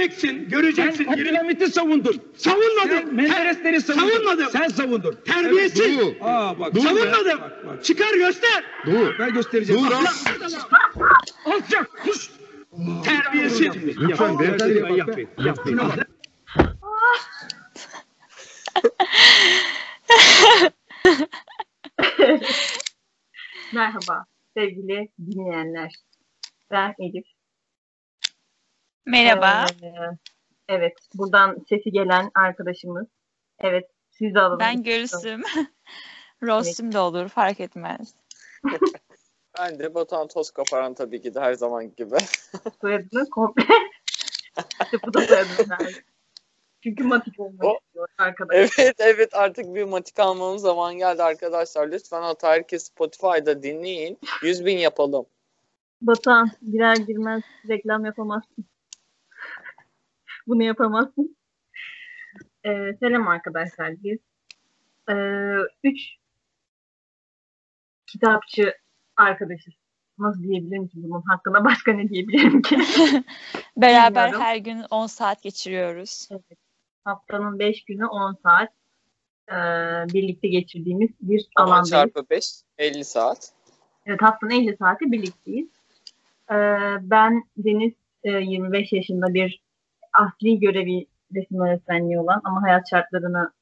Göreceksin, göreceksin. Sen Abdülhamit'i savundun. Savunmadım. Sen Menderesleri savundun. Savunmadım. Sen savundun. Terbiyesiz. Doğu. Aa bak. Dur be. Savunmadım. Bak, bak. Çıkar göster. Doğu. Ben göstereceğim. Lan. Alçak. Kuş. Terbiyesiz. Lütfen beyefendi. Yapmayın, yapmayın. Merhaba sevgili dinleyenler. Ben Elif. Merhaba. Ee, evet, buradan sesi gelen arkadaşımız. Evet, siz de alın. ben Gülsüm. Rostum da olur fark etmez. Ben de Batuhan toz koparan tabii ki de her zaman gibi. Soyadını komple. işte bu da soyadını. Çünkü matik olmak O- istiyor arkadaş. evet evet artık bir matik almamın zaman geldi arkadaşlar. Lütfen hatta herkes Spotify'da dinleyin. 100 bin yapalım. Batuhan girer girmez reklam yapamazsın. Bunu yapamazsın. Ee, selam arkadaşlar. Biz ee, üç kitapçı arkadaşız. Nasıl diyebilirim ki bunun hakkında başka ne diyebilirim ki? Beraber Bilmiyorum. her gün 10 saat geçiriyoruz. Haftanın 5 günü 10 saat ee, birlikte geçirdiğimiz bir 10 alandayız. çarpı 5 50 saat. Evet haftanın 50 saati birlikteyiz. Ee, ben Deniz e, 25 yaşında bir asli görevi resim öğretmenliği olan ama hayat şartlarını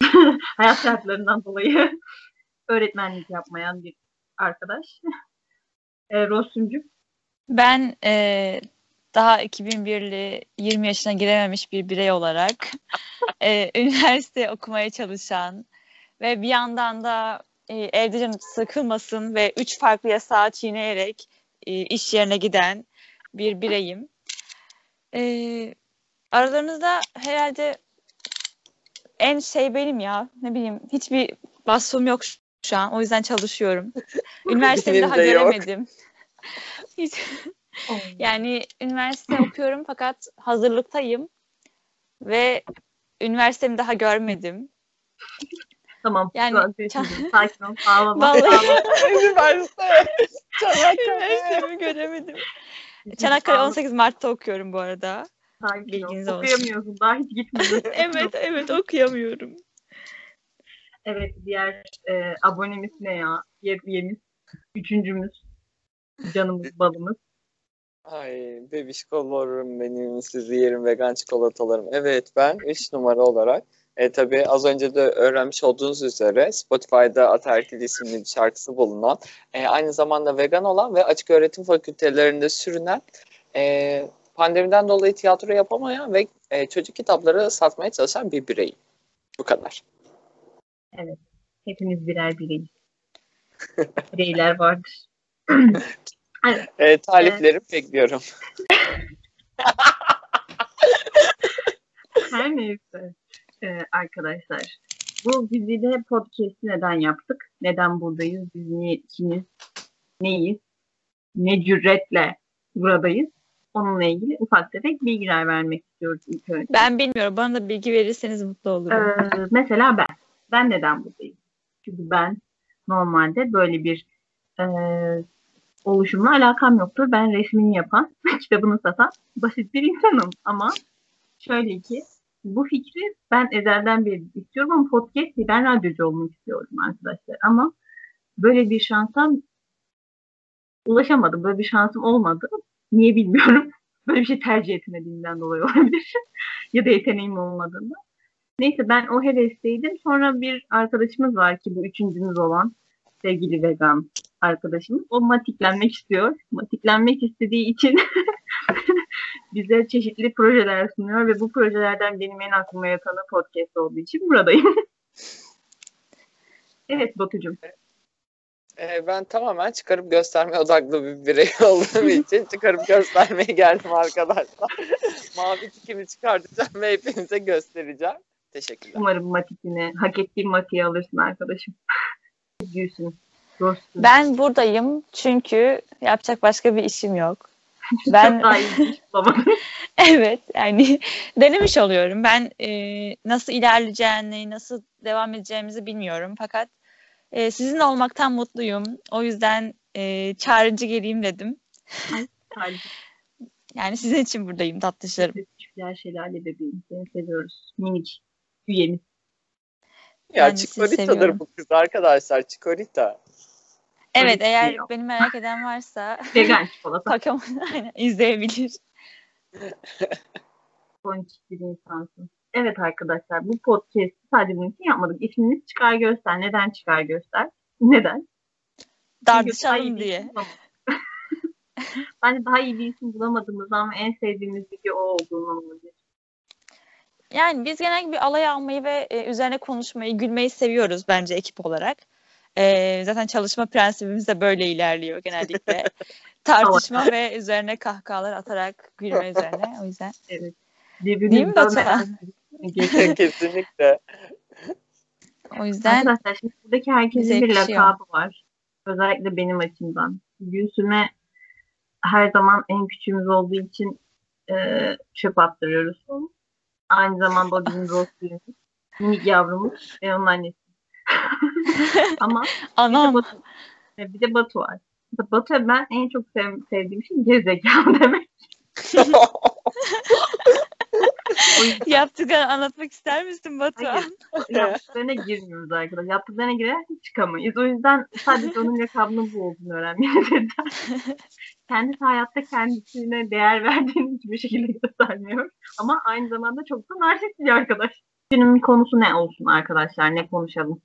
hayat şartlarından dolayı öğretmenlik yapmayan bir arkadaş. E, Rostumcuk. Ben eee, daha 2001'li 20 yaşına girememiş bir birey olarak eee, üniversite okumaya çalışan ve bir yandan da eee, evde canım sıkılmasın ve üç farklı yasağı çiğneyerek eee, iş yerine giden bir bireyim. Eee, aralarınızda herhalde en şey benim ya. Ne bileyim hiçbir vasfım yok şu- şu an. O yüzden çalışıyorum. Üniversitemi daha göremedim. Hiç, yani üniversite okuyorum fakat hazırlıktayım ve üniversitemi daha görmedim. Tamam. Yani- Yani, sakin ol. Ağlama. Vallahi. Üniversite. Üniversitemi göremedim. Çanakkale 18 Mart'ta okuyorum bu arada. Ol. Bilginiz olsun. Okuyamıyorsun. Daha hiç gitmiyorsun. Evet evet okuyamıyorum. Evet diğer e, abonemiz ne ya? Üyemiz. Üçüncümüz. Canımız balımız. Ay bebişkolarım benim sizi yerim vegan çikolatalarım. Evet ben 3 numara olarak e, tabii az önce de öğrenmiş olduğunuz üzere Spotify'da Ataerkil isimli bir şarkısı bulunan e, aynı zamanda vegan olan ve açık öğretim fakültelerinde sürünen e, pandemiden dolayı tiyatro yapamayan ve e, çocuk kitapları satmaya çalışan bir bireyim. Bu kadar. Hepimiz birer bireyiz. Bireyler vardır. evet, E, taliplerimi bekliyorum. her neyse e, arkadaşlar. Bu dizide podcast'i neden yaptık? Neden buradayız? Biz niye, kimiz? Neyiz? Ne cüretle buradayız? Onunla ilgili ufak tefek bilgiler vermek istiyoruz ilk önce. Ben bilmiyorum. Bana da bilgi verirseniz mutlu olurum. Ee, mesela ben. Ben neden buradayım? Çünkü ben normalde böyle bir e, oluşumla alakam yoktur. Ben resmini yapan, kitabını satan basit bir insanım. Ama şöyle ki bu fikri ben ezelden beri istiyorum ama podcast değil. Ben radyocu olmak istiyorum arkadaşlar. Ama böyle bir şansa ulaşamadım. Böyle bir şansım olmadı. Niye bilmiyorum. Böyle bir şey tercih etmediğimden dolayı olabilir. ya da yeteneğim olmadığında. Neyse ben o hevesteydim. Sonra bir arkadaşımız var ki bu üçüncümüz olan sevgili vegan arkadaşımız. O matiklenmek istiyor. Matiklenmek istediği için bize çeşitli projeler sunuyor ve bu projelerden benim en aklıma yatanı podcast olduğu için buradayım. evet Batucuğum. E, ben tamamen çıkarıp gösterme odaklı bir birey olduğum için çıkarıp göstermeye geldim arkadaşlar. Mavi tikimi çıkartacağım ve hepinize göstereceğim. Teşekkürler. Umarım matikini, hak ettiğin matiği alırsın arkadaşım. Gülsün. Dostum. Ben buradayım çünkü yapacak başka bir işim yok. Ben Çok daha iyi evet yani denemiş oluyorum. Ben e, nasıl ilerleyeceğini, nasıl devam edeceğimizi bilmiyorum. Fakat e, sizinle olmaktan mutluyum. O yüzden e, çağrıcı geleyim dedim. Yani sizin için buradayım tatlışlarım. Küçükler şelale bebeğim. Seni seviyoruz. Minik üyemiz. Ya Chikorita'dır seviyorum. bu kız arkadaşlar. Chikorita. Evet eğer ki. beni merak eden varsa Vegan çikolata. Pokemon aynen, izleyebilir. Ponçik bir insansın. Evet arkadaşlar bu podcast sadece bunun için yapmadık. İsminiz çıkar göster. Neden çıkar göster? Neden? Tartışalım diye. Bence daha iyi bir isim bulamadığımız ama en sevdiğimiz video o olduğunu olabilir. Yani biz genelde bir alay almayı ve e, üzerine konuşmayı, gülmeyi seviyoruz bence ekip olarak. E, zaten çalışma prensibimiz de böyle ilerliyor genellikle. Tartışma ve üzerine kahkahalar atarak gülme üzerine. O yüzden. Birbirini Değil mi Batuhan? Kesinlikle. O yüzden Arkadaşlar şimdi buradaki herkesin bir lakabı var. Özellikle benim açımdan. Gülsüm'e her zaman en küçüğümüz olduğu için e, çöp attırıyoruz. Aynı zamanda o bizim dostluğumuz. Minik yavrumuz ve onun annesi. Ama bir de, anam Batu, e, bir de Batu var. Batu'ya ben en çok sev- sevdiğim şey gerizekalı demek. Yaptıklarını anlatmak ister misin Batuhan? yaptıklarına girmiyoruz arkadaşlar. Yaptıklarına girersek çıkamayız. O yüzden sadece onun lakabının bu olduğunu öğrenmeliyiz. Kendisi hayatta kendisine değer verdiğini hiçbir şekilde göstermiyor. Ama aynı zamanda çok da narsist bir arkadaş. Günün konusu ne olsun arkadaşlar? Ne konuşalım?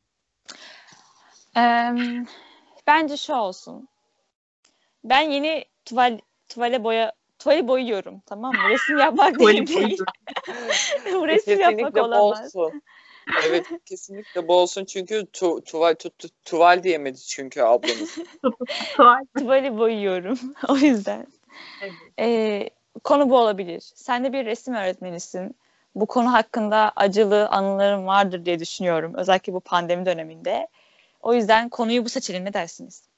Bence şu olsun. Ben yeni tuval tuvale boya tuvali boyuyorum tamam mı? Resim yapmak değil. Değil. Bu resim yapmak kesinlikle bu olamaz. olsun. Evet kesinlikle bu olsun çünkü tu, tuval, tu, tu- tuval diyemedi çünkü ablamız. Tuval. Tuvali boyuyorum. o yüzden. Evet. Ee, konu bu olabilir. Sen de bir resim öğretmenisin. Bu konu hakkında acılı anılarım vardır diye düşünüyorum. Özellikle bu pandemi döneminde. O yüzden konuyu bu seçelim ne dersiniz?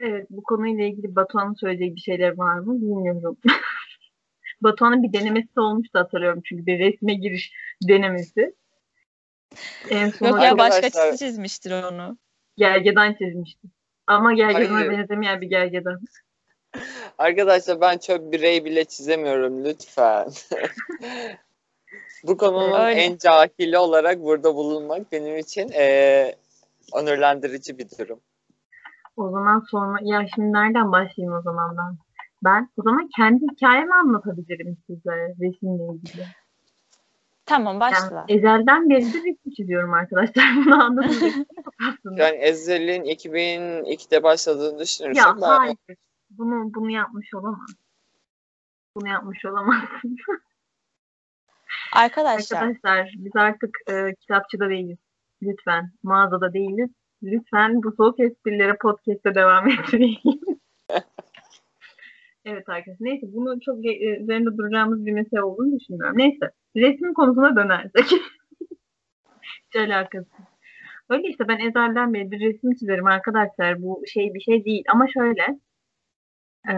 Evet, bu konuyla ilgili Batuhan'ın söyleyecek bir şeyler var mı bilmiyorum. Batuhan'ın bir denemesi olmuştu hatırlıyorum çünkü bir resme giriş denemesi. En son Yok ya başkası çizmiştir onu. gergedan çizmişti. Ama gergedana benzemeyen bir gergedan. Arkadaşlar ben çöp birey bile çizemiyorum lütfen. Bu konunun Öyle. en cahili olarak burada bulunmak benim için eee onurlandırıcı bir durum. O zaman sonra ya şimdi nereden başlayayım o zaman ben? Ben o zaman kendi hikayemi anlatabilirim size resimle ilgili. Tamam başla. Yani ezelden beri de resim çiziyorum arkadaşlar. Bunu anlatacak çok aslında. Yani Ezel'in 2002'de başladığını düşünürsek Ya ben hayır. Bunu bunu yapmış olamaz. Bunu yapmış olamaz. Arkadaşlar Arkadaşlar biz artık e, kitapçıda değiliz. Lütfen. Mağazada değiliz. Lütfen bu soğuk esprilere podcast'te devam etmeyin. evet arkadaşlar. Neyse bunu çok e, üzerinde duracağımız bir mesele olduğunu düşünmüyorum. Neyse. Resim konusuna dönersek. Hiç alakası. Öyle işte ben ezelden beri bir resim çizerim arkadaşlar. Bu şey bir şey değil. Ama şöyle. E,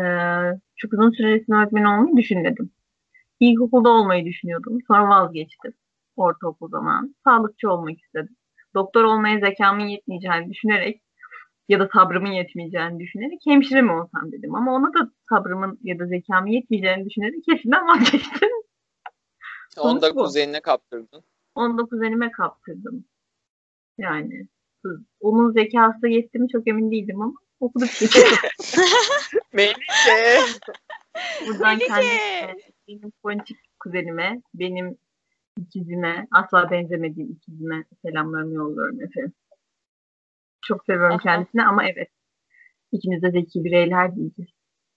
çok uzun süre resim öğretmeni olmayı düşünmedim. İlkokulda olmayı düşünüyordum. Sonra vazgeçtim. Ortaokul zamanı. Sağlıkçı olmak istedim. Doktor olmaya zekamın yetmeyeceğini düşünerek ya da sabrımın yetmeyeceğini düşünerek hemşire mi olsam dedim. Ama ona da sabrımın ya da zekamın yetmeyeceğini düşünerek kesinlikle vazgeçtim. onu da kuzenine kaptırdın. Onu da kuzenime kaptırdım. Yani onun zekası da yetti mi çok emin değildim ama okuduk işte. Melike! Buradan Melike! kendisine, benim ponçik kuzenime, benim ikizime, asla benzemediğim ikizime selamlarımı yolluyorum efendim. Çok seviyorum Aha. kendisini ama evet. ikimiz de zeki bireyler değiliz.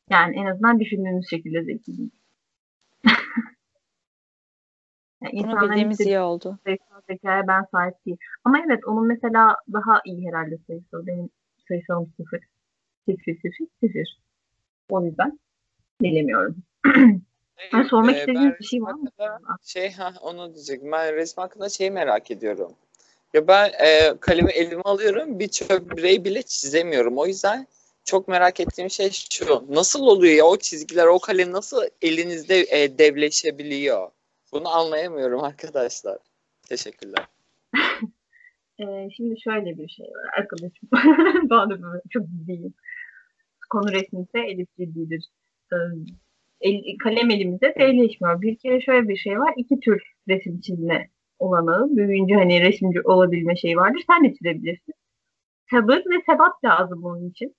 Yani en azından düşündüğümüz şekilde zeki değiliz. yani bunu bildiğimiz iyi oldu. sayısal zekaya ben sahip değilim. Ama evet onun mesela daha iyi herhalde sayısal. Benim sayısalım sıfır. Sıfır sıfır sıfır. O yüzden bilemiyorum. Ben sormak Ee, istediğiniz bir şey var mı? Şey ha onu diyecektim. Ben resim hakkında şeyi merak ediyorum. Ya ben e, kalemi elime alıyorum bir çöp birey bile çizemiyorum. O yüzden çok merak ettiğim şey şu. Nasıl oluyor ya o çizgiler o kalem nasıl elinizde e, devleşebiliyor? Bunu anlayamıyorum arkadaşlar. Teşekkürler. Ee, şimdi şöyle bir şey var arkadaşım. Daha da böyle çok ciddiyim. Konu resmiyse Elif ciddidir. Ee, el, kalem elimizde değişmiyor. Bir kere şöyle bir şey var. iki tür resim çizme olanağı. Büyüyünce hani resimci olabilme şeyi vardır. Sen de çizebilirsin. Sabır ve sebat lazım bunun için.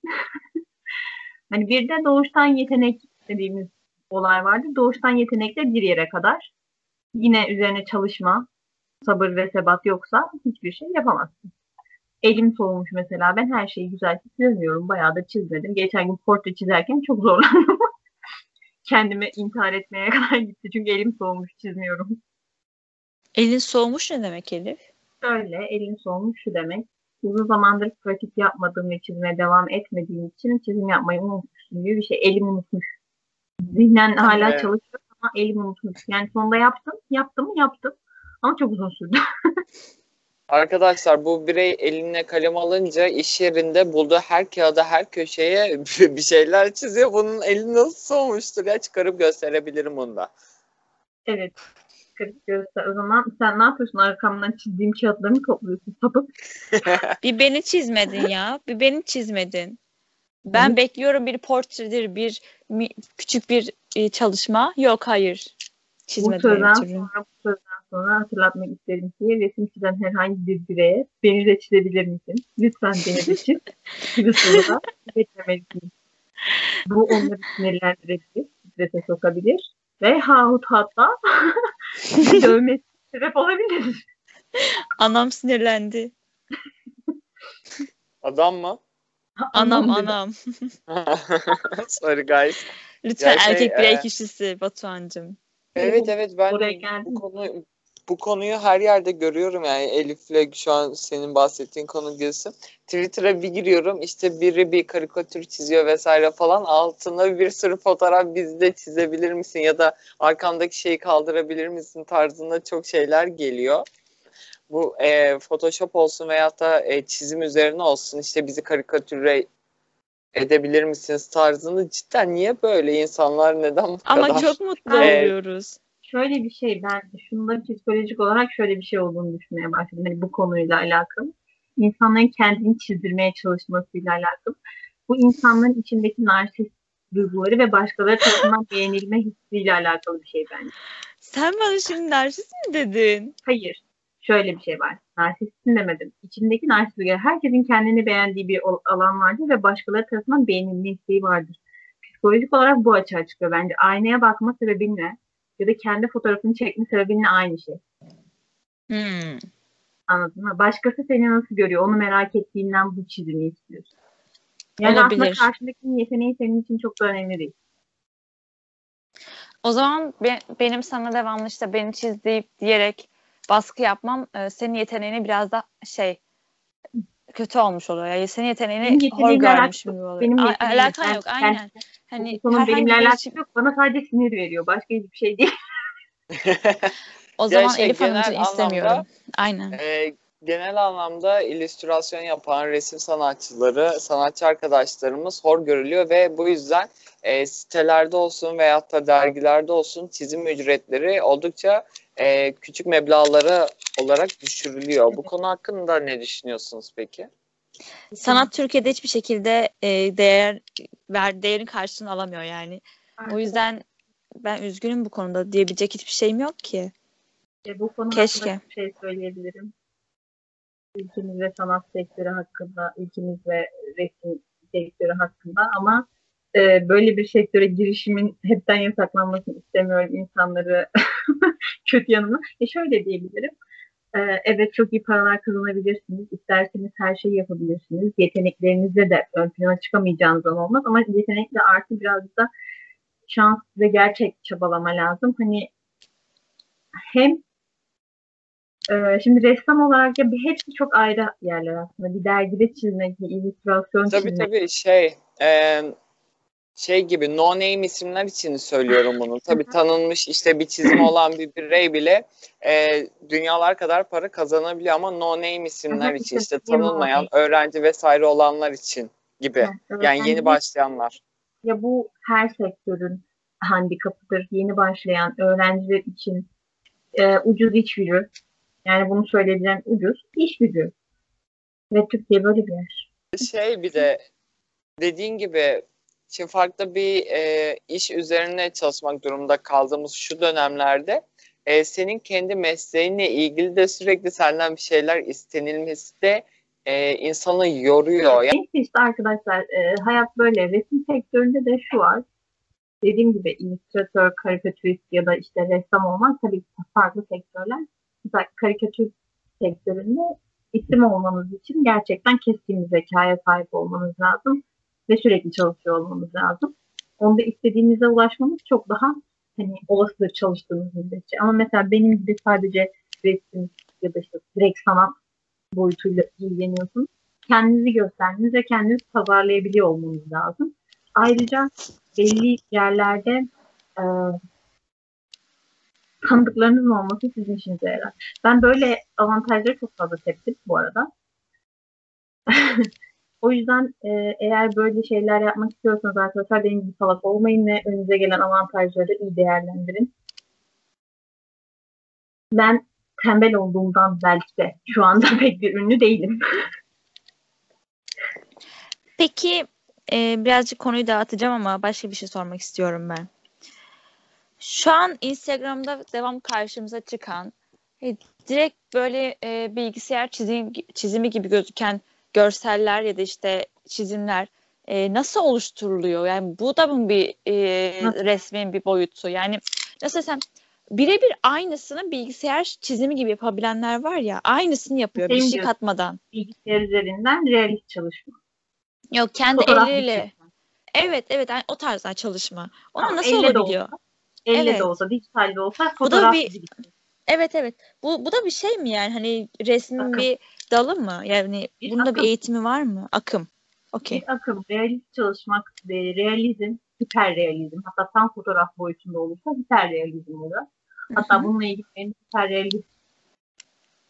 hani bir de doğuştan yetenek dediğimiz olay vardır. Doğuştan yetenekle bir yere kadar. Yine üzerine çalışma, sabır ve sebat yoksa hiçbir şey yapamazsın. Elim soğumuş mesela. Ben her şeyi güzel çizemiyorum. Bayağı da çizmedim. Geçen gün portre çizerken çok zorlandım. Kendimi intihar etmeye kadar gitti. Çünkü elim soğumuş çizmiyorum. Elin soğumuş ne demek Elif? Şöyle elim soğumuş şu demek. Uzun zamandır pratik yapmadığım ve çizmeye devam etmediğim için çizim yapmayı unutmuşum gibi bir şey. Elim unutmuş. Zihnen hala Evet. çalışıyor ama elim unutmuş. Yani sonunda yaptım. Yaptım mı yaptım. Ama çok uzun sürdü. Arkadaşlar bu birey eline kalem alınca iş yerinde bulduğu her kağıda her köşeye bir şeyler çiziyor. Bunun eli nasıl soğumuştur ya çıkarıp gösterebilirim bunu da. evet. Kırık göster. O zaman sen ne yapıyorsun? Arkamdan çizdiğim kağıtları mı topluyorsun? Sapık. Bir beni çizmedin ya. Bir beni çizmedin. Ben Hı. bekliyorum bir portredir, bir mi- küçük bir e, çalışma. Yok hayır. Bu Çizmedin sözden bir türlü. sonra, bu sözden sonra hatırlatmak isterim ki resim çizen herhangi bir bireye beni de çizebilir misin? Lütfen beni de çiz. gibi soruda beklemelisin. Bu onları sinirlendirebilir, strese sokabilir ve hahut hatta dövmesi sebep olabilir. Anam sinirlendi. Adam mı? Anam anam. Sorry guys. Lütfen Ya şey, erkek birey e, kişisi Batuhan'cığım. Evet evet ben Oraya bu geldim. konu bu konuyu her yerde görüyorum yani Elif'le şu an senin bahsettiğin konu gibisi. Twitter'a bir giriyorum işte biri bir karikatür çiziyor vesaire falan altına bir sürü fotoğraf bizi de çizebilir misin ya da arkamdaki şeyi kaldırabilir misin tarzında çok şeyler geliyor. Bu e, Photoshop olsun veyahut da e, çizim üzerine olsun işte bizi karikatüre edebilir misiniz tarzında cidden niye böyle insanlar neden bu Ama kadar? çok mutlu Evet. oluyoruz. Şöyle bir şey ben şunda psikolojik olarak şöyle bir şey olduğunu düşünmeye başladım. Hani bu konuyla alakalı. İnsanların kendini çizdirmeye çalışmasıyla alakalı. Bu insanların içindeki narsist duyguları ve başkaları tarafından beğenilme hissiyle alakalı bir şey bence. Sen bana şimdi narsist mi dedin? Hayır. Şöyle bir şey var. Narsistsin demedim. İçindeki narsist duyguları. Herkesin kendini beğendiği bir alan vardır ve başkaları tarafından beğenilme isteği vardır. Psikolojik olarak bu açığa çıkıyor bence. Aynaya bakma sebebinle ya da kendi fotoğrafını çekme sebebinle aynı şey. Hmm. Anladın mı? Başkası seni nasıl görüyor? Onu merak ettiğinden bu çizimi istiyorsun. Yani aslında Olabilir. karşındakinin yeteneği senin için çok da önemli değil. O zaman be- benim sana devamlı işte beni çiz deyip diyerek baskı yapmam e, senin yeteneğini biraz da şey kötü olmuş oluyor. Yani senin yeteneğini Benim hor görmüşüm gibi oluyor. Benim A- alakan yok aynen. Hani Bu konunun herhangi benimle alakası için- yok. Bana sadece sinir veriyor. Başka hiçbir şey değil. O zaman şey, Elif Hanım için istemiyorum. anlamda- Aynen. Ee, genel anlamda illüstrasyon yapan resim sanatçıları, sanatçı arkadaşlarımız hor görülüyor ve bu yüzden e, sitelerde olsun veyahut da dergilerde olsun çizim ücretleri oldukça e, küçük meblağları olarak düşürülüyor. Bu konu hakkında ne düşünüyorsunuz peki? Sanat Türkiye'de hiçbir şekilde e, değer ver değerin karşılığını alamıyor yani. O yüzden ben üzgünüm bu konuda diyebilecek hiçbir şeyim yok ki. E, bu konu Keşke. hakkında bir şey söyleyebilirim. Ülkemiz ve sanat sektörü hakkında, ülkemiz ve resim sektörü hakkında ama e, böyle bir sektöre girişimin hepten yasaklanmasını istemiyorum insanları kötü yanına. E şöyle diyebilirim. E, evet çok iyi paralar kazanabilirsiniz. İsterseniz her şeyi yapabilirsiniz. Yeteneklerinizle de ön plana çıkamayacağınız zaman olmaz ama yetenekle artı biraz da şans ve gerçek çabalama lazım. Hani hem e, şimdi ressam olarak ya hepsi çok ayrı yerler aslında. Bir dergide çizmek, bir illüstrasyon Tabii çizmek. tabii şey e, şey gibi no name isimler için söylüyorum bunu. Tabii tanınmış işte bir çizimi olan bir birey bile e, dünyalar kadar para kazanabiliyor ama no name isimler için işte tanınmayan öğrenci vesaire olanlar için gibi. Yani yeni başlayanlar. Ya bu her sektörün handikapıdır. Yeni başlayan öğrenciler için e, ucuz iş gücü. Yani bunu söyleyebilirim ucuz iş gücü. Ve Türkiye böyle bir yer. Şey bir de dediğin gibi Şimdi farklı bir e, iş üzerine çalışmak durumunda kaldığımız şu dönemlerde e, senin kendi mesleğinle ilgili de sürekli senden bir şeyler istenilmesi de e, insanı yoruyor. Yani işte arkadaşlar e, hayat böyle. Resim sektöründe de şu var. Dediğim gibi illüstratör, karikatürist ya da işte ressam olmak tabii ki farklı sektörler. Mesela karikatür sektöründe isim olmanız için gerçekten keskin bir zekaya sahip olmanız lazım ve sürekli çalışıyor olmanız lazım. Onda istediğinize ulaşmanız çok daha hani olasıdır çalıştığınız müddetçe. Ama mesela benim gibi sadece resim ya da işte direkt sanat boyutuyla ilgileniyorsunuz kendinizi göstermeniz ve kendinizi pazarlayabiliyor olmanız lazım. Ayrıca belli yerlerde e, tanıdıklarınızın olması sizin işinize yarar. Ben böyle avantajları çok fazla teptim bu arada. o yüzden e, eğer böyle şeyler yapmak istiyorsanız arkadaşlar benim gibi salak olmayın ve önünüze gelen avantajları iyi değerlendirin. Ben tembel olduğumdan belki de şu anda pek bir ünlü değilim. Peki e, birazcık konuyu dağıtacağım ama başka bir şey sormak istiyorum ben. Şu an Instagram'da devam karşımıza çıkan e, direkt böyle e, bilgisayar çizim, çizimi gibi gözüken görseller ya da işte çizimler e, nasıl oluşturuluyor? Yani bu da mı bir e, resmin bir boyutu? Yani nasıl desem birebir aynısını bilgisayar çizimi gibi yapabilenler var ya aynısını yapıyor bir Same şey katmadan. Bilgisayar üzerinden realist çalışma. Yok kendi Fotoğraf elleriyle. Evet evet yani o tarzda çalışma. Ona Tamam, nasıl de olabiliyor? olsa, Elle Evet. de olsa, dijital de olsa Bu da fotoğraf bir- gibi. Evet evet. Bu bu da bir şey mi yani? Hani resmin Akım. bir dalı mı? Yani Bir bunda bir akım. eğitimi var mı? Akım. Okey. Bir akım, realist çalışmak, ve realizm, hiperrealizm. Hatta tam fotoğraf boyutunda olursa hiperrealizm olur. Hatta bununla ilgili benim hiperrealist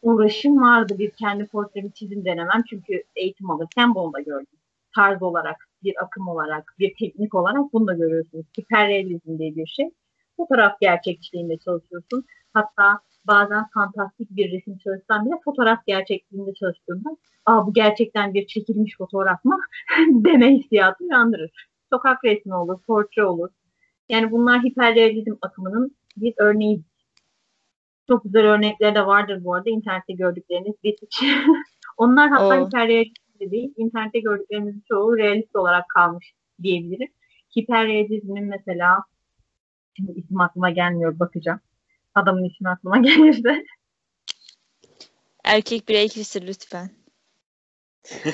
uğraşım vardı. Bir kendi portremi çizim denemem. Çünkü eğitim alırken bunu da gördüm. Tarz olarak, bir akım olarak, bir teknik olarak bunu da görüyorsunuz. Hiperrealizm diye bir şey. Fotoğraf gerçekçiliğinde çalışıyorsun. Hatta bazen fantastik bir resim çalışsam bile fotoğraf gerçekliğinde çalıştığımda Aa, bu gerçekten bir çekilmiş fotoğraf mı? deme hissiyatı uyandırır. Sokak resmi olur, portre olur. Yani bunlar hiperrealizm akımının bir örneği. Çok güzel örnekleri de vardır bu arada. İnternette gördükleriniz bir Onlar hatta Oo. hiperrealist de değil. İnternette gördüklerimizin çoğu realist olarak kalmış diyebilirim. Hiperrealizmin mesela şimdi isim aklıma gelmiyor bakacağım. Adamın ismi aklıma gelirse. Erkek birey kişisi lütfen.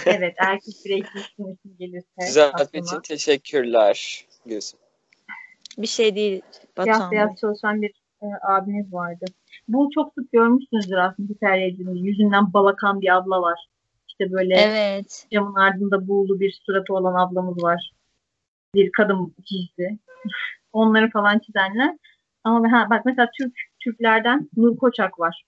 evet erkek birey ismi isim gelirse düzeltme aklıma. için teşekkürler. Gülsüm. Bir şey değil Siyah Batuhan. beyaz çalışan bir e, abimiz vardı. Bu çok sık görmüşsünüzdür aslında hiperrealizmin. Yüzünden balakan bir abla var. İşte böyle Evet. camın ardında buğulu bir suratı olan ablamız var. Bir kadın çizdi. Onları falan çizenler. Ama ha, bak mesela Türk Türklerden Nur Koçak var.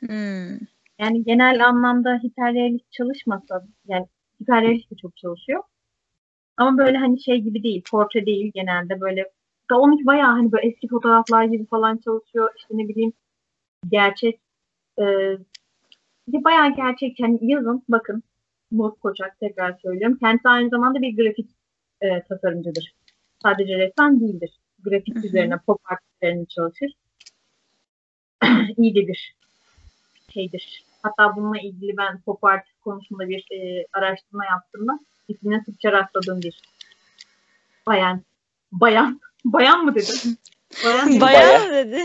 Hmm. Yani genel anlamda hiperrealist çalışmasa yani hiperrealist de çok çalışıyor. Ama böyle hani şey gibi değil, portre değil genelde böyle da onunki bayağı hani böyle eski fotoğraflar gibi falan çalışıyor. İşte ne bileyim gerçek e, bayağı gerçek yani yazın bakın Nur Koçak tekrar söylüyorum. Kendisi aynı zamanda bir grafik e, tasarımcıdır. Sadece ressam değildir. Grafik Hı hı. üzerine, pop art üzerine çalışır. İyi de bir şeydir. Hatta bununla ilgili ben pop art konusunda bir e, araştırma yaptığımda ismine sıkça rastladığım bir bayan. Bayan. Bayan mı dedim? Bayan. Bayağı mı dedi?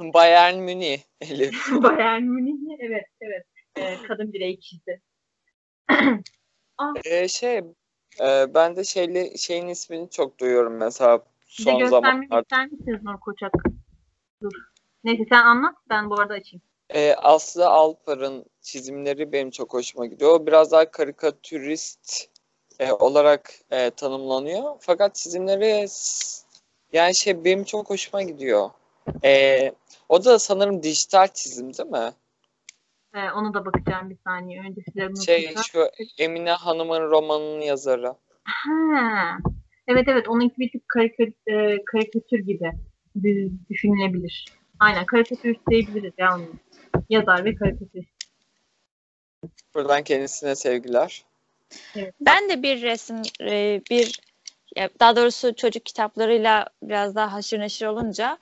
Bayern Münih. Bayern Münih. Evet, evet. E, kadın birey kişisi. Ee, şey e, ben de şeyli, şeyin ismini çok duyuyorum mesela Bir de son göstermek zamanlarda. ister misiniz Nur Koçak? Dur. Neyse sen anlat. Ben bu arada açayım. Ee, Aslı Alpar'ın çizimleri benim çok hoşuma gidiyor. O biraz daha karikatürist e, olarak e, tanımlanıyor. Fakat çizimleri yani şey benim çok hoşuma gidiyor. Ee, o da sanırım dijital çizim değil mi? E, onu da bakacağım bir saniye. Önce size Şey şu Emine Hanım'ın romanının yazarı. Ha. Evet evet onunki bir karikatür, e, karikatür gibi dü- düşünülebilir. Aynen karikatürist diyebiliriz ya onu. Yazar ve karikatürist. Buradan kendisine sevgiler. Evet. Ben de bir resim, e, bir daha doğrusu çocuk kitaplarıyla biraz daha haşır neşir olunca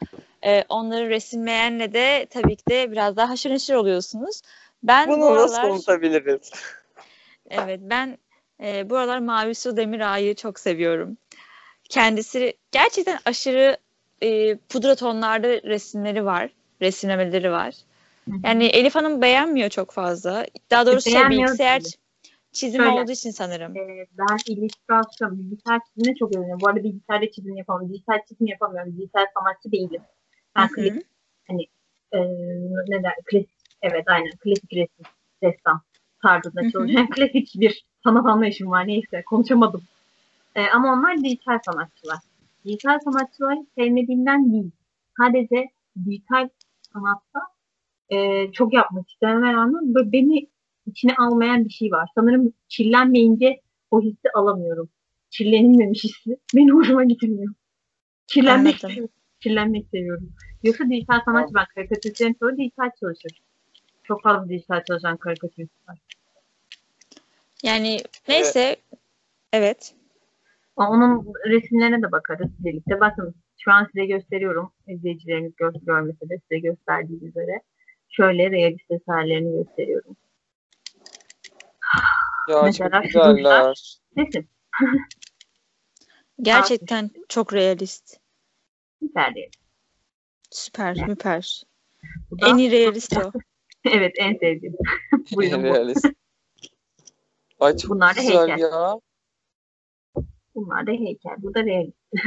e, onları resimleyenle de tabii ki de biraz daha haşır neşir oluyorsunuz. Ben bu Bunu nasıl aralar, unutabiliriz? evet ben e, bu aralar Mavi Su Demir Ağa'yı çok seviyorum. Kendisi gerçekten aşırı e, pudra tonlarda resimleri var, resimlemeleri var. Yani Elif Hanım beğenmiyor çok fazla. Daha doğrusu şey, bilgisayar çizimi Şöyle. olduğu için sanırım. Ee, ben illüstrasyon, bilgisayar çizimine çok önemli. Bu arada bilgisayarda çizim yapamıyorum. Dijital çizim yapamıyorum. Dijital sanatçı değilim. Ben klasik, e, ne der, klasik, evet aynen klasik resim, ressam tarzında çalışıyorum. klasik bir sanat anlayışım var. Neyse konuşamadım. Ee, ama onlar dijital sanatçılar. Dijital sanatçıları sevmediğimden değil. Sadece dijital sanatta e, çok yapmak istememe rağmen böyle beni içine almayan bir şey var. Sanırım kirlenmeyince o hissi alamıyorum. Kirlenilmemiş hissi beni hoşuma gitmiyor. Kirlenmek, Anladım. seviyorum. kirlenmek seviyorum. Yoksa dijital sanatçı ben karikatüristlerin çoğu dijital çalışır. Çok fazla dijital çalışan karikatürist var. Yani neyse evet. Ama Onun resimlerine de bakarız birlikte. Bakın şu an size gösteriyorum. İzleyicileriniz gör, görmese de size gösterdiğim üzere. Şöyle realist eserlerini gösteriyorum. Ya Mesela çok güzeller. Resim. Gerçekten çok realist. Süper değil. Süper, süper. Bu da- En iyi realist o. evet en sevdiğim. Buyurun bu. Realist. Ay çok Bunlar güzel heykel. ya. Bunlar da heykel. Bu da realist.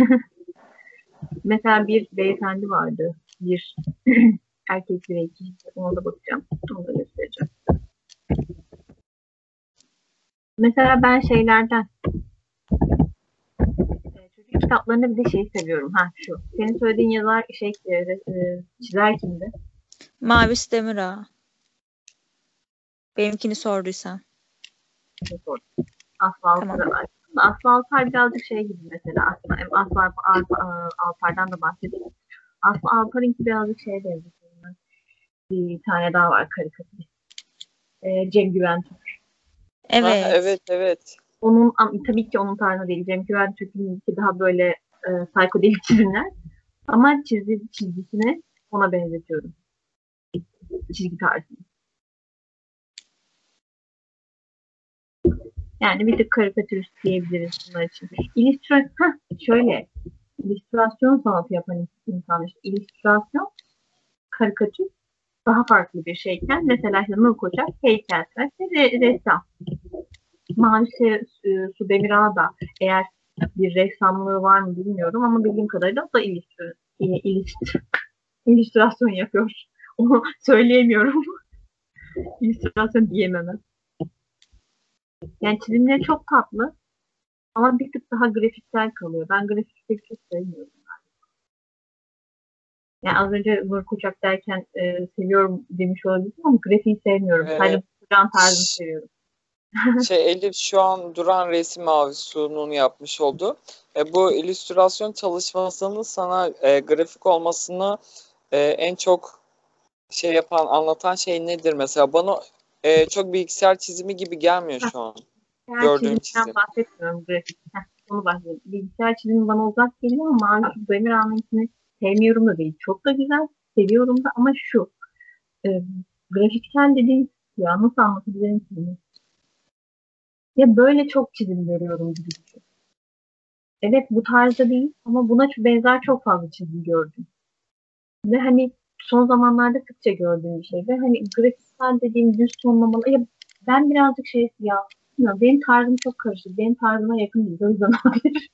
Mesela bir beyefendi vardı. Bir erkek birey kişisi. Ona da bakacağım. Onu da göstereceğim. Mesela ben şeylerden e, çocuk kitaplarında bir de şey seviyorum. Ha şu. Senin söylediğin yazar şey e, e, çizer kimdi? Mavis Demira. Benimkini sorduysan. Alpar'a Tamam. Var. Aslı Alpar birazcık şey gibi mesela. Aslında Aslı Alp- Alp- Alpar'dan da bahsedeyim. Aslı Alpar'ınki birazcık şeye benziyor. Bir tane daha var karikatürist. Ee, Cem Güven Evet. Ha, evet evet. Onun tabii ki onun tarzı değil. Cem Güven Türk'ünki daha böyle e, psikodelik çizimler. Ama çizgi, çizgisini ona benzetiyorum. Çizgi tarzını. Yani bir tık karikatürist diyebiliriz bunlar için. İllüstrasyon, şöyle. illüstrasyon sanatı yapan insan işte. İllüstrasyon, karikatür daha farklı bir şeyken mesela işte Nur Koçak heykeltıraş ve re- ressam. Maalesef e, Su Demirağ da eğer bir ressamlığı var mı bilmiyorum ama bildiğim kadarıyla da illüstr- e, illüstr- illüstrasyon yapıyor. Onu söyleyemiyorum. illüstrasyon diyemem. Yani çizimleri çok tatlı ama bir tık daha grafiksel kalıyor. Ben grafikleri çok sevmiyorum. Yani az önce Nur Koçak derken e, seviyorum demiş olabilirim ama grafiği sevmiyorum. Evet. Sadece Koçak'ın tarzını seviyorum. Şey Elif şu an duran resim Mavisu'nun yapmış oldu. E, bu illüstrasyon çalışmasının sana e, grafik olmasını e, en çok şey yapan, anlatan şey nedir mesela? Bana e, çok bilgisayar çizimi gibi gelmiyor şu an. Yani Gördüğüm çizim. bahsetmiyorum. Heh, onu bahsediyorum. Bilgisayar çizimi bana uzak geliyor ama Mavi Demir Ahmet'ini sevmiyorum da değil. Çok da güzel. Seviyorum da ama şu. E, grafiksel dediğin ya nasıl anlatabilirim ki? Ya böyle çok çizim görüyorum gibi düşün. Evet bu tarzda değil ama buna benzer çok fazla çizim gördüm. Ve hani son zamanlarda sıkça gördüğüm bir şey. Ve hani grafiksel dediğim düz tonlamalı. Ya ben birazcık şey ya bilmiyorum, benim tarzım çok karışık. Benim tarzıma yakın değil. O yüzden olabilir.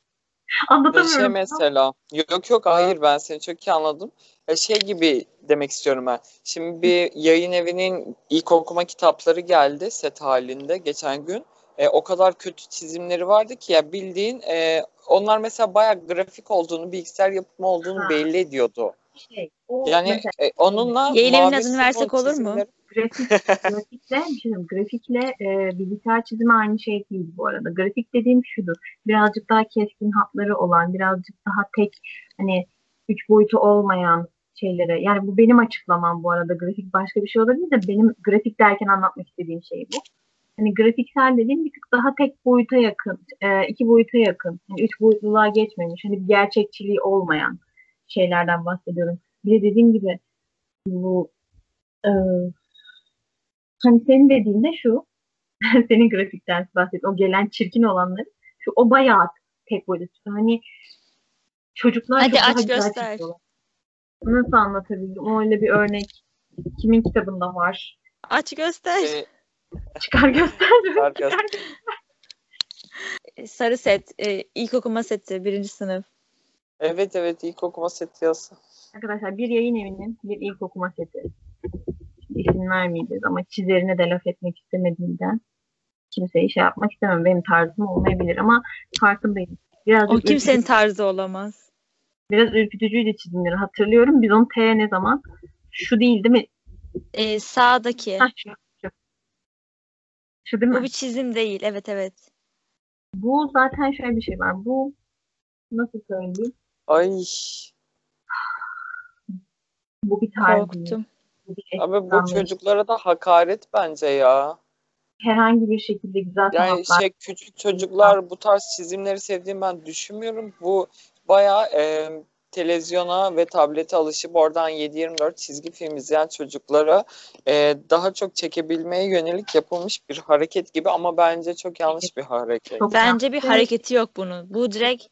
Anlatamıyorum. şey mesela yok yok hayır ben seni çok iyi anladım. E, şey gibi demek istiyorum ben. Şimdi bir yayın evinin ilk okuma kitapları geldi set halinde geçen gün. E, o kadar kötü çizimleri vardı ki ya bildiğin e, onlar mesela bayağı grafik olduğunu, bilgisayar yapımı olduğunu Ha. belli ediyordu. Şey, o Yani mesela e, onunla Yayın adını versek olur mu? grafik, grafikle, bir diyeyim, grafikle e, bilgisayar çizimi aynı şey değil bu arada. Grafik dediğim şudur. Birazcık daha keskin hatları olan, birazcık daha tek hani üç boyutu olmayan şeylere. Yani bu benim açıklamam bu arada. Grafik başka bir şey olabilir de benim grafik derken anlatmak istediğim şey bu. Hani grafiksel dediğim bir tık daha tek boyuta yakın, e, iki boyuta yakın. Yani üç boyutluluğa geçmemiş. Hani bir gerçekçiliği olmayan şeylerden bahsediyorum. Bir de dediğim gibi bu e, hani senin dediğinde şu senin grafikten bahset o gelen çirkin olanları şu o bayağı tek boyutlu. Hani çocuklar Hadi çok daha aç güzel göster. çiziyorlar. Nasıl anlatabilirim? Öyle bir örnek kimin kitabında var? Aç göster. Ee, Çıkar göster. Çıkar göster. Sarı set. E, ilk okuma seti. Birinci sınıf. Evet evet ilk okuma seti yazsa. Arkadaşlar bir yayın evinin bir ilk okuma seti. Şimdi isim vermeyeceğiz ama çizerine de laf etmek istemediğimden kimseyi şey yapmak istemem. Benim tarzım olmayabilir ama farkındayım. Birazcık O kimsenin ürkütücü, tarzı olamaz. biraz ürkütücüydü çizimleri hatırlıyorum. Biz onu T ne zaman? Şu değil değil mi? E, sağdaki. Ha, şu, şu. Şu değil mi? Bu bir çizim değil. Evet evet. Bu zaten şöyle bir şey var. Bu nasıl söyleyeyim? Ay Bu bir değil. Korktum. Bu bir abi bu çocuklara da hakaret bence ya. herhangi bir şekilde güzel Yani sanatlar şey küçük çocuklar bu tarz çizimleri sevdiğini ben düşünmüyorum. Bu bayağı e, televizyona ve tablete alışıp oradan 7-24 çizgi film izleyen çocuklara e, daha çok çekebilmeye yönelik yapılmış bir hareket gibi ama bence çok yanlış bir hareket. Bence bir hareketi yok bunun. Bu direkt.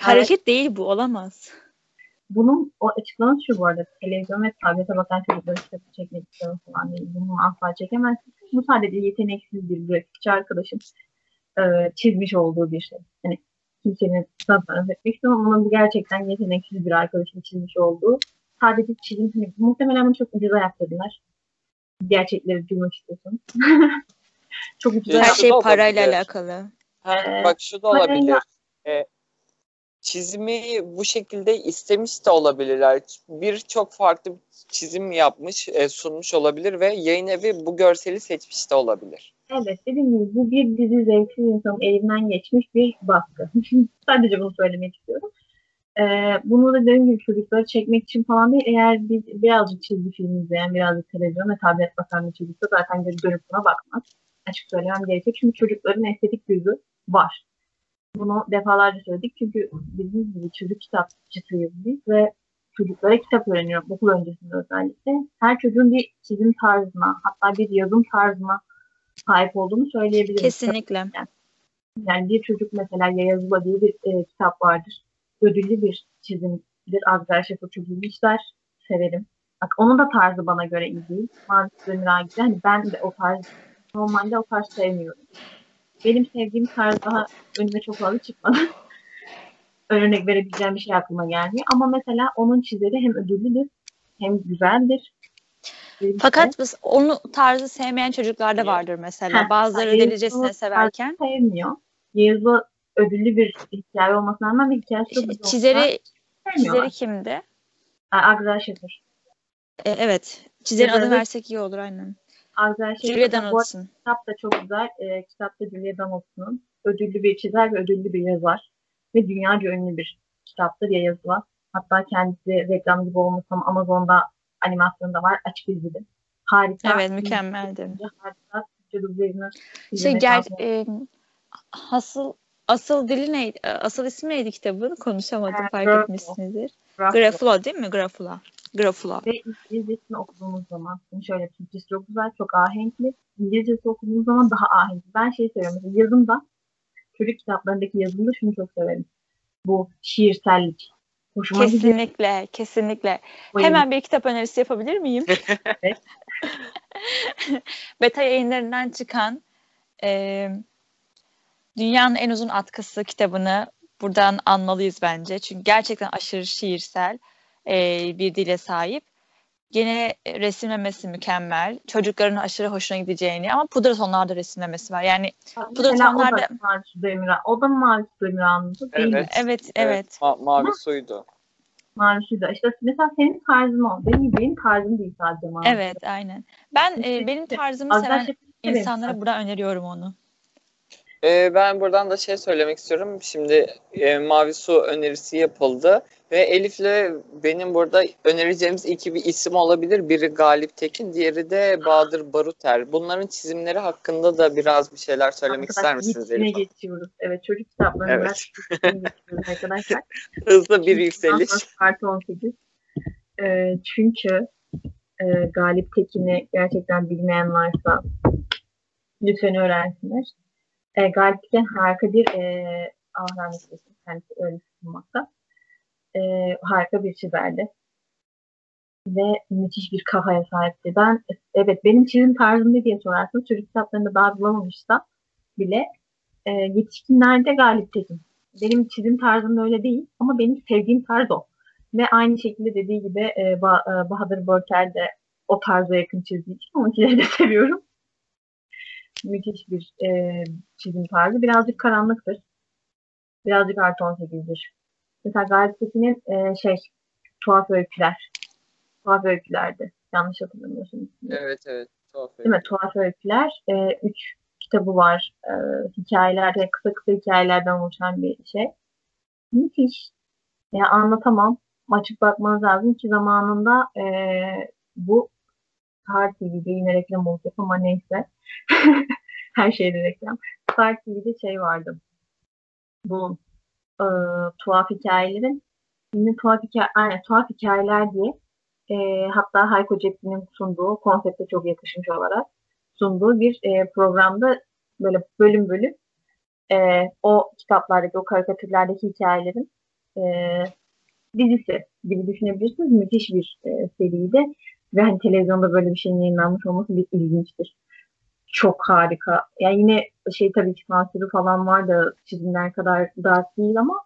Hareket değil bu. Olamaz. Bunun o açıklaması şu bu arada. Televizyon ve tablete bakan çocukları kitabı çekmek istiyorum falan değil. Bunu asla çekemezsin. Bu sadece yeteneksiz bir grafikçi arkadaşım e, çizmiş olduğu bir şey. Yani kimsenin tasarruf etmek istemem ama bu gerçekten yeteneksiz bir arkadaşın çizmiş olduğu. Sadece çizim, hani, muhtemelen bunu çok ucuza yaptırdılar. Gerçekleri duymak istiyorsun. çok ucuza Her şey parayla olabilir. alakalı. Ha, Ee, bak şu da parayla- olabilir. Çizimi bu şekilde istemiş de olabilirler. Birçok farklı çizim yapmış, e, sunmuş olabilir ve yayın evi bu görseli seçmiş de olabilir. Evet dediğim gibi bu bir dizi zevksiz insanın elinden geçmiş bir baskı. Sadece bunu söylemek istiyorum. Ee, bunu da dediğim gibi çocukları çekmek için falan değil. Eğer bir, birazcık çizgi film izleyen, birazcık televizyon ve tablet bakan bir çocuksa zaten dönüp buna bakmaz. Açık söylemem gerekecek. Çünkü çocukların estetik gözü var. Bunu defalarca söyledik. Çünkü dediğimiz gibi çocuk kitapçısıyız biz ve çocuklara kitap öğreniyorum okul öncesinde özellikle. Her çocuğun bir çizim tarzına, hatta bir yazım tarzına sahip olduğunu söyleyebilirim. Kesinlikle. Yani bir çocuk mesela Yayazula diye bir e, kitap vardır. Ödüllü bir çizimdir. Azrail Şefo iyi işler. Severim. Bak onun da tarzı bana göre iyi değil. Mavi Demir gibi. Hani ben de o tarz normalde o tarz sevmiyorum. Benim sevdiğim tarz daha önüme çok fazla çıkmadı. Örnek verebileceğim bir şey aklıma gelmiyor. Ama mesela onun çizeri hem ödüllüdür hem güzeldir. Benim Fakat biz onu tarzı sevmeyen çocuklar da Niye? vardır mesela. Heh, Bazıları delicesine severken. sevmiyor. Yağız'la ödüllü bir hikaye olmasına rağmen bir hikayesi çok güzel Çizeri çizeri kimdi? Agrar Şefir. E, evet. Çizerin adını versek iyi olur aynen. Agrar Şefir. Julia Donaldson. kitap da çok güzel. E, kitapta Julia Donaldson'un ödüllü bir çizer ve ödüllü bir yazar. Ve dünyaca ünlü bir kitaptır ya yazılan. Hatta kendisi reklam gibi olmasam Amazon'da animasyonda var. Açık izledi. Harika. Evet mükemmeldi. Harika. Türkçe dublajını Şey lazım. e, asıl asıl dili neydi? E, Asıl ismi neydi kitabın? Konuşamadım Ee, fark etmişsinizdir. Grafula değil mi? Grafula. Grafula. Ve İngilizcesini okuduğumuz zaman, şimdi şöyle Türkçesi çok güzel, çok ahenkli. İngilizcesi okuduğumuz zaman daha ahenkli. Ben şey seviyorum, mesela yazımda, çocuk kitaplarındaki yazımda şunu çok severim. Bu şiirsellik. Hoşuma gidiyor. Kesinlikle, kesinlikle. bayılıyorum. Hemen bir kitap önerisi yapabilir miyim? Evet. Beta yayınlarından çıkan e, Dünyanın En Uzun Atkısı kitabını buradan anmalıyız bence. Çünkü gerçekten aşırı şiirsel e, bir dile sahip. Gene resimlemesi mükemmel. Çocukların aşırı hoşuna gideceğini ama pudra tonlarda resimlemesi var. Yani pudra Mesela o da tonlarda Mavi Su Demirağ. O da Mavi Su Demirağ'ın değil mi? Evet. evet evet. Ma- mavi suydu. Mavi Su da. İşte mesela senin tarzın o. Benim, benim tarzım değil sadece Mavi. Evet aynen. Ben e, benim tarzımı Azra seven insanlara buradan öneriyorum onu. Ee, ben buradan da şey söylemek istiyorum. Şimdi e, Mavi Su önerisi yapıldı. Ve Elif'le benim burada önereceğimiz iki bir isim olabilir. Biri Galip Tekin, diğeri de Bahadır Baruter. Bunların çizimleri hakkında da biraz bir şeyler söylemek ister Arkadaşlar, misiniz Elif? geçiyoruz. Evet çocuk kitaplarını Evet. arkadaşlar. Hızlı bir yükseliş. Artı 18. Ee, çünkü e, Galip Tekin'i gerçekten bilmeyen varsa lütfen öğrensinler. E, Galip Tekin harika bir e, eylesin, kendisi öyle sunmakta. E, harika bir çizerdi. Ve müthiş bir kafaya sahipti. Ben evet benim çizim tarzım ne diye sorarsanız çocuk kitaplarında daha bulamamışsa bile e, yetişkinlerde Galip Tekin. Benim çizim tarzım öyle değil ama benim sevdiğim tarz o. Ve aynı şekilde dediği gibi e, Ba- e, Bahadır Börker de o tarza yakın çizdiği için onunkileri de seviyorum. Müthiş bir e, çizim tarzı. Birazcık karanlıktır. Birazcık artı 18'dir. Mesela Galip Tekin'in e, şey tuhaf öyküler. Tuhaf öykülerdi. Yanlış hatırlamıyorsunuz. Evet evet. Tuhaf. Değil mi? Tuhaf öyküler. E, üç kitabı var. E, hikayeler, yani kısa kısa hikayelerden oluşan bir şey. Müthiş. Ya anlatamam. Açık bakmanız lazım ki zamanında e, bu Star TV'de yine reklam olacak ama neyse. Her şeyde reklam. Star TV'de şey vardı. Bu e, tuhaf hikayelerin yine tuhaf hikaye, aynen, tuhaf hikayeler diye e, hatta Hayko Cepkin'in sunduğu konsepte çok yakışmış olarak sunduğu bir e, programda böyle bölüm bölüm e, o kitaplardaki, o karikatürlerdeki hikayelerin e, dizisi gibi düşünebilirsiniz. Müthiş bir e, seriydi. Ve hani televizyonda böyle bir şeyin yayınlanmış olması bir ilginçtir. Çok harika. Yani yine şey tabii ki sansürü falan var da çizimler kadar dark değil ama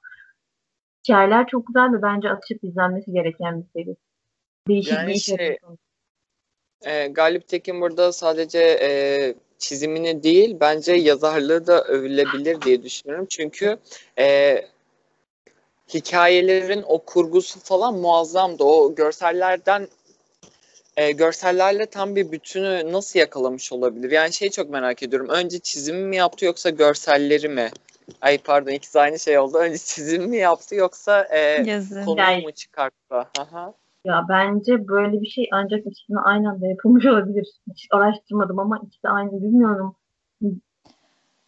hikayeler çok güzel ve bence açıp izlenmesi gereken bir seri. Değişik Yani bir şey, yapıyorsunuz. E, Galip Tekin burada sadece e, çizimini değil bence yazarlığı da övülebilir diye düşünüyorum. Çünkü e, hikayelerin o kurgusu falan muazzamdı. O görsellerden e, görsellerle tam bir bütünü nasıl yakalamış olabilir? Yani şey çok merak ediyorum. Önce çizimi mi yaptı yoksa görselleri mi? Ay pardon ikisi aynı şey oldu. Önce çizim mi yaptı yoksa e, konuyu Hikaye. mu çıkarttı? Aha. Ya bence böyle bir şey ancak ikisini aynı anda yapılmış olabilir. Hiç araştırmadım ama ikisi aynı bilmiyorum.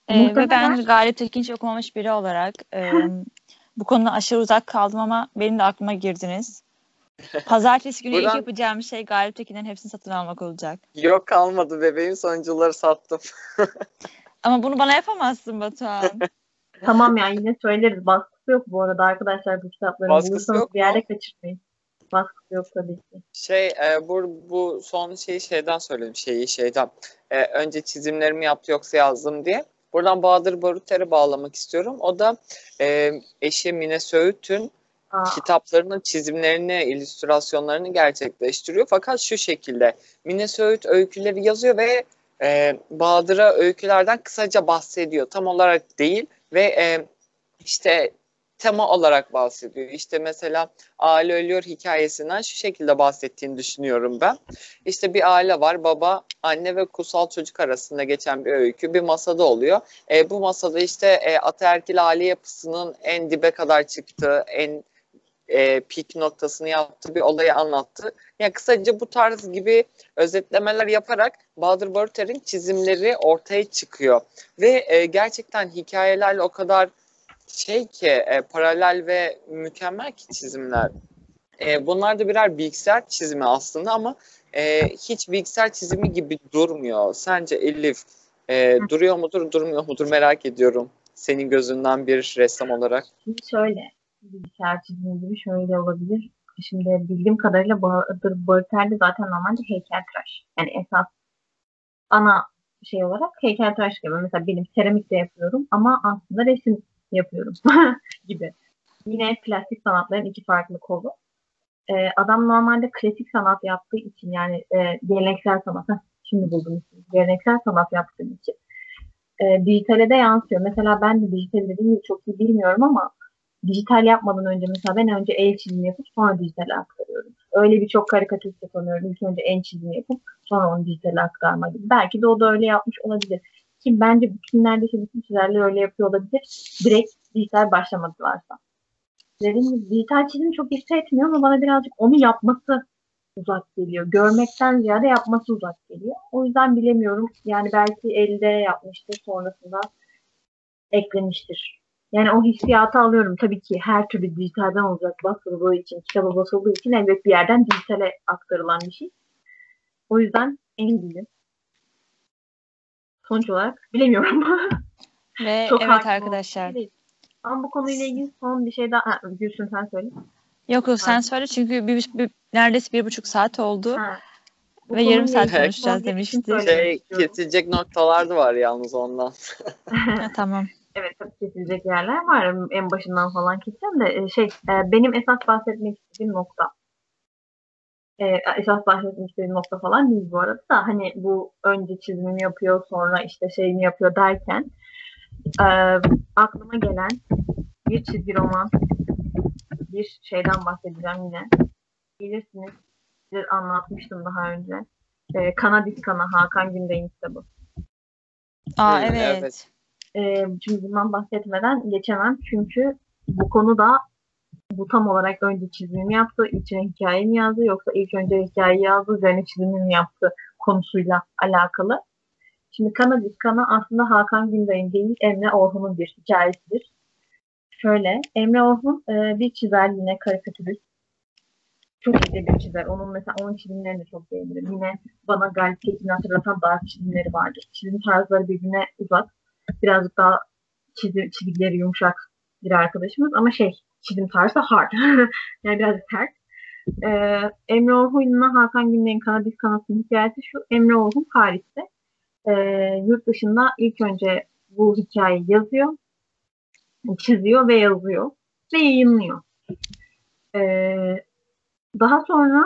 Ee, ve ben Galip Tekinç okumamış biri olarak e, bu konuda aşırı uzak kaldım ama benim de aklıma girdiniz. Pazartesi günü ilk Buradan- yapacağım şey Galip Tekin'in hepsini satın almak olacak. Yok kalmadı bebeğim sonuncuları sattım. Ama bunu bana yapamazsın Batuhan. Tamam yani yine söyleriz. Baskısı yok bu arada arkadaşlar bu kitapların. Baskısı Bulursanız yok bir yerde kaçırmayın. Baskısı yok tabii ki. Şey e, bu, bu son şeyi şeyden söyledim şeyi şeyden. E, önce çizimlerimi yaptı yoksa yazdım diye. Buradan Bahadır Baruter'e bağlamak istiyorum. O da e, eşi Mine Söğüt'ün Aa, kitaplarının çizimlerini, illüstrasyonlarını gerçekleştiriyor. Fakat şu şekilde Mine Söğüt öyküleri yazıyor ve e, Bahadır'a öykülerden kısaca bahsediyor. Tam olarak değil ve e, işte tema olarak bahsediyor. İşte mesela aile ölüyor hikayesinden şu şekilde bahsettiğini düşünüyorum ben. İşte bir aile var baba, anne ve kutsal çocuk arasında geçen bir öykü bir masada oluyor. E, bu masada işte e, ataerkil aile yapısının en dibe kadar çıktığı, en e, pik noktasını yaptığı bir olayı anlattı. Yani kısaca bu tarz gibi özetlemeler yaparak Bahadır Baruter'in çizimleri ortaya çıkıyor. Ve e, gerçekten hikayelerle o kadar şey ki e, paralel ve mükemmel ki çizimler. E, bunlar da birer bilgisayar çizimi aslında ama e, hiç bilgisayar çizimi gibi durmuyor. Sence Elif e, duruyor mudur, durmuyor mudur merak ediyorum. Senin gözünden bir ressam olarak. Şöyle. Çizimi gibi şöyle olabilir. Şimdi bildiğim kadarıyla Bahadır Barter'de zaten normalde heykeltıraş. Yani esas ana şey olarak heykeltıraş gibi. Mesela benim seramik de yapıyorum ama aslında resim yapıyorum gibi. Yine plastik sanatların iki farklı kolu. Ee, adam normalde klasik sanat yaptığı için yani e, geleneksel sanat, şimdi buldum. Geleneksel sanat yaptığı için e, dijitale de yansıyor. Mesela ben de dijital çok iyi bilmiyorum ama dijital yapmadan önce mesela ben önce el çizimi yapıp sonra dijitale aktarıyorum. Öyle birçok karikatürist tanıyorum. İlk önce el çizimi yapıp sonra onu dijitale aktarma gibi. Belki de o da öyle yapmış olabilir. Ki bence bütün neredeyse bütün çizerler öyle yapıyor olabilir. Direkt dijital başlamadılarsa. dediğim gibi dijital çizim çok hissetmiyor ama bana birazcık onu yapması uzak geliyor. Görmekten ziyade yapması uzak geliyor. O yüzden bilemiyorum. Yani belki elde yapmıştır sonrasında eklemiştir. Yani o hissiyatı alıyorum. Tabii ki her türlü dijitalden olacak basıldığı için, kitaba basıldığı için elbet bir yerden dijitale aktarılan bir şey. O yüzden emin değilim. Sonuç olarak bilemiyorum. Ve Çok evet arkadaşlar. olduğum değil. Ama bu konuyla ilgili son bir şey daha... Ha, Gülsün sen söyle. Yok yok sen söyle çünkü bir, bir- neredeyse bir buçuk saat oldu. Ha. Bu Ve yarım saat konuşacağız bir şey Şey kesilecek noktalar da var yalnız ondan. Ha, tamam. Evet tabii kesilecek yerler var. En başından falan keseceğim de e, şey e, benim esas bahsetmek istediğim nokta e, esas bahsetmek istediğim nokta falan değil bu arada da hani bu önce çizimimi yapıyor sonra işte şeyini yapıyor derken e, aklıma gelen bir çizgi roman bir şeyden bahsedeceğim yine. Bilirsiniz. Size anlatmıştım daha önce. E, Kana Diskana Hakan Günday'ın kitabı. Aa Evet, evet. Şimdi bundan bahsetmeden geçemem. Çünkü bu konuda bu tam olarak önce çizimimi yaptı, içine hikaye mi yazdı yoksa ilk önce hikayeyi yazdı, üzerine çizimini mi yaptı konusuyla alakalı. Şimdi Kana Kana aslında Hakan Günday'ın değil Emre Orhun'un bir hikayesidir. Şöyle, Emre Orhun e, bir çizer yine karikatürist. Çok iyi bir çizer. Onun mesela onun çizimlerini çok beğenirim. Yine bana Galip Tekin'i hatırlatan daha çizimleri vardır. Çizim tarzları birbirine uzak birazcık daha çizim, çizgileri yumuşak bir arkadaşımız ama şey çizim tarzı hard. yani biraz sert. Ee, Emre Orhun'la Hakan Güney'in Kanadis Kanat'ın hikayesi şu. Emre Orhun Paris'te e, yurt dışında ilk önce bu hikayeyi yazıyor, çiziyor ve yazıyor ve yayınlıyor. Ee, daha sonra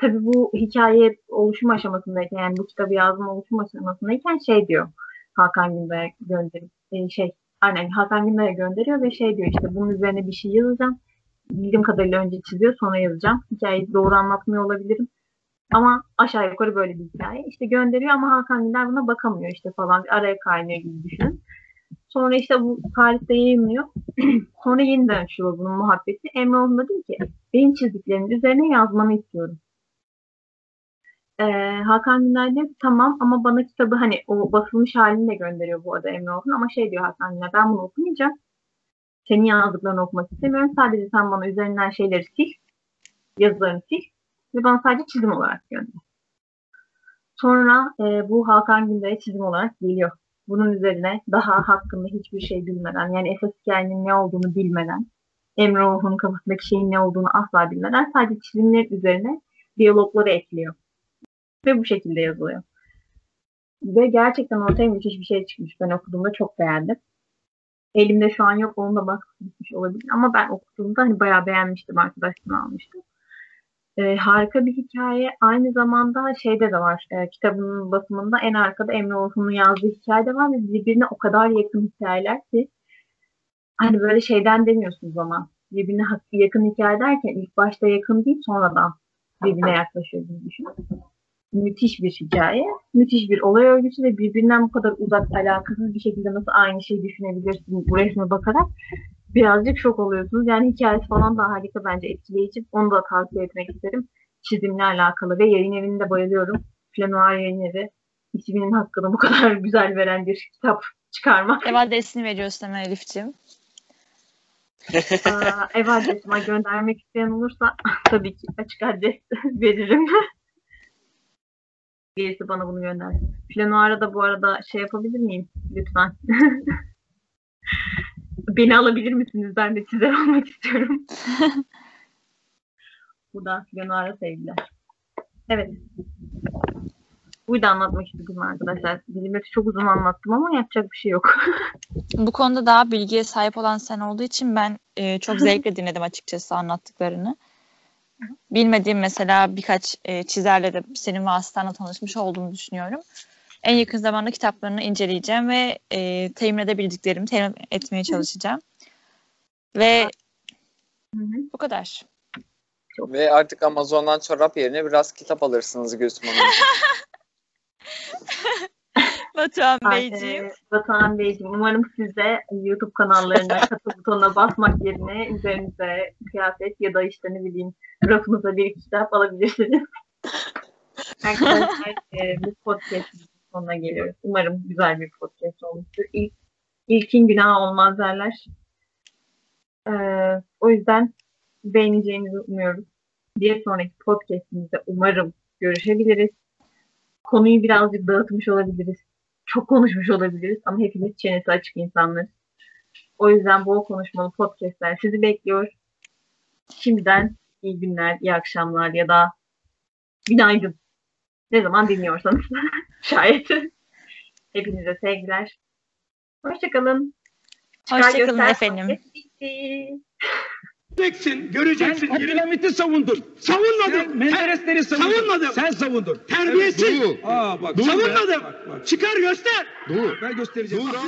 tabii bu hikaye oluşum aşamasındayken yani bu kitabı yazma oluşum aşamasındayken şey diyor Hakan Günday'a gönderip e, şey aynen Hakan Günday'a gönderiyor ve şey diyor işte bunun üzerine bir şey yazacağım. Bildiğim kadarıyla önce çiziyor sonra yazacağım. Hikayeyi doğru anlatmıyor olabilirim. Ama aşağı yukarı böyle bir hikaye. İşte gönderiyor ama Hakan Gündar buna bakamıyor işte falan. Araya kaynıyor gibi düşünün. Sonra işte bu Paris'te yayınlıyor. sonra yeniden açılıyor bunun muhabbeti. Emre da diyor ki benim çizdiklerimin üzerine yazmanı istiyorum. Ee, Hakan Günay diyor tamam ama bana kitabı hani o basılmış halini de gönderiyor bu arada Emre Orhun ama şey diyor Hakan Günay ben bunu okumayacağım. Senin yazdıklarını okumak istemiyorum. Sadece sen bana üzerinden şeyleri sil. Yazılarını sil. Ve bana sadece çizim olarak gönder. Sonra e, bu Hakan Günday'a çizim olarak geliyor. Bunun üzerine daha hakkında hiçbir şey bilmeden yani esas hikayenin ne olduğunu bilmeden Emre Orhun'un kafasındaki şeyin ne olduğunu asla bilmeden sadece çizimler üzerine diyalogları ekliyor ve bu şekilde yazılıyor. Ve gerçekten ortaya müthiş bir şey çıkmış. Ben okuduğumda çok beğendim. Elimde şu an yok. Onun da baskısı olabilir. Ama ben okuduğumda hani bayağı beğenmiştim. Arkadaşımla almıştım. Ee, harika bir hikaye. Aynı zamanda şeyde de var. E, kitabının basımında en arkada Emre Orhun'un yazdığı hikaye de var. Ve birbirine o kadar yakın hikayeler ki hani böyle şeyden demiyorsunuz ama birbirine yakın hikaye derken ilk başta yakın değil sonradan birbirine yaklaşıyor gibi düşünün müthiş bir hikaye, müthiş bir olay örgüsü ve birbirinden bu kadar uzak, alakasız bir şekilde nasıl aynı şeyi düşünebilirsiniz bu resme bakarak birazcık şok oluyorsunuz. Yani hikayesi falan da harika bence etkileyici. Onu da tavsiye etmek isterim. Çizimle alakalı ve yayın evine de bayılıyorum. Flanoir yayın evi isminin hakkını bu kadar güzel veren bir kitap çıkarmak. Ev adresini veriyorsun hemen Elif'ciğim. Aa, ev adresime göndermek isteyen olursa tabii ki açık adres veririm. Birisi bana bunu göndersin. Flanoir'a da bu arada şey yapabilir miyim? Lütfen. Beni alabilir misiniz? Ben de size olmak istiyorum. Buradan Flanoir'a sevgiler. Evet. Buydu anlatmak istedim arkadaşlar. Dilimeti çok uzun anlattım ama yapacak bir şey yok. Bu konuda daha bilgiye sahip olan sen olduğu için ben e, çok zevkle dinledim açıkçası anlattıklarını. Bilmediğim mesela birkaç e, çizerle de senin vasıtanla tanışmış olduğunu düşünüyorum. En yakın zamanda kitaplarını inceleyeceğim ve e, temin edebildiklerimi temin etmeye çalışacağım. Ve Hı hı. bu kadar. Ve artık Amazon'dan çorap yerine biraz kitap alırsınız Gülsüm Hanım. Batuhan Beyciğim. e, Batuhan Beyciğim umarım siz de YouTube kanallarına katıl butonuna basmak yerine üzerinize kıyafet ya da işte ne bileyim rafınıza bir kitap alabilirsiniz. Arkadaşlar e, bu podcast'in sonuna geliyoruz. Umarım güzel bir podcast olmuştur. İlk, ilkin günah olmaz derler. E, o yüzden beğeneceğinizi umuyoruz. Bir sonraki podcast'imizde umarım görüşebiliriz. Konuyu birazcık dağıtmış olabiliriz çok konuşmuş olabiliriz ama hepimiz çenesi açık insanlarız. O yüzden bol konuşmalı podcastler sizi bekliyor. Şimdiden iyi günler, iyi akşamlar ya da günaydın. Ne zaman dinliyorsanız şayet. Hepinize sevgiler. Hoşçakalın. Hoşçakalın efendim. bitti. Göreceksin, Sen göreceksin. Abdülhamit'i savundun. Savunmadım. Sen Menderesleri savundun. Savunmadım. Sen savundun. Terbiyesiz. Aa bak. Savunmadım. Bak, bak. Çıkar göster. Ben göstereceğim. Dur.